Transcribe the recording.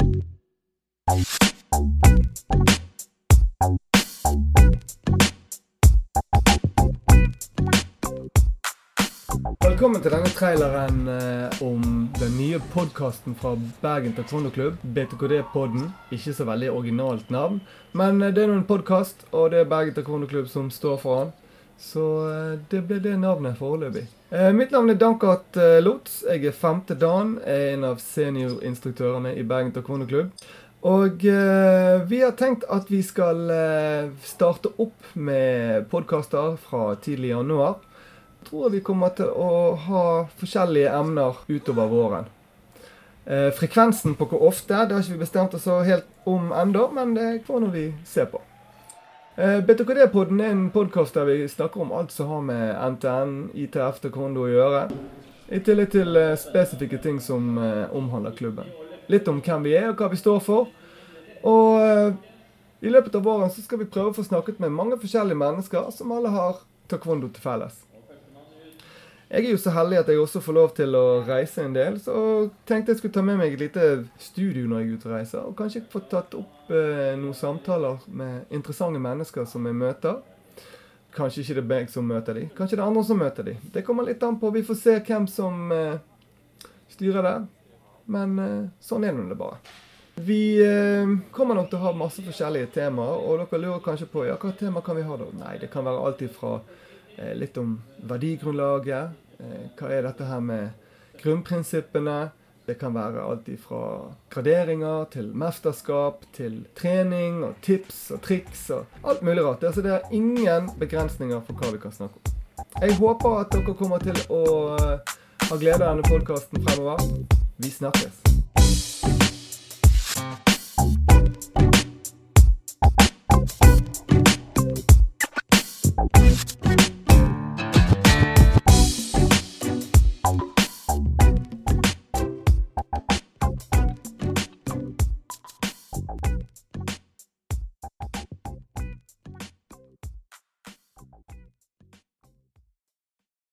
Velkommen til denne traileren eh, om den nye podkasten fra Bergen taekwondo-klubb, BTKD-podden. Ikke så veldig originalt navn, men eh, det er nå en podkast, og det er Bergen taekwondo-klubb som står for den. Så eh, det ble det navnet foreløpig. Eh, mitt navn er Dankat eh, Lotz. Jeg er femte dan. Jeg er en av seniorinstruktørene i Bergen taekwondo-klubb. Og eh, vi har tenkt at vi skal eh, starte opp med podkaster fra tidlig januar Jeg tror vi kommer til å ha forskjellige emner utover våren. Eh, frekvensen på hvor ofte det har ikke vi bestemt oss helt om ennå, men det får nå vi se på. Eh, BTKD-podden er en podkast der vi snakker om alt som har med NTN, ITF til Kondo å gjøre. I tillegg til eh, spesifikke ting som eh, omhandler klubben. Litt om hvem vi er og hva vi står for. Og eh, i løpet av våren så skal vi prøve å få snakket med mange forskjellige mennesker som alle har taekwondo til felles. Jeg er jo så heldig at jeg også får lov til å reise en del, så tenkte jeg skulle ta med meg et lite studio når jeg er ute og reiser, og kanskje få tatt opp eh, noen samtaler med interessante mennesker som jeg møter. Kanskje ikke det er meg som møter dem, kanskje det er andre som møter dem. Det kommer litt an på. Vi får se hvem som eh, styrer det. Men eh, sånn er det bare. Vi eh, kommer nok til å ha masse forskjellige temaer, og dere lurer kanskje på ja, hva tema kan vi ha da? Nei, det kan være alt ifra litt om verdigrunnlaget. Eh, hva er dette her med grunnprinsippene? Det kan være alt fra graderinger til mesterskap til trening og tips og triks og alt mulig rart. Altså, det er ingen begrensninger for hva vi kan snakke om. Jeg håper at dere kommer til å eh, ha glede av denne podkasten fremover. Vi snakkes.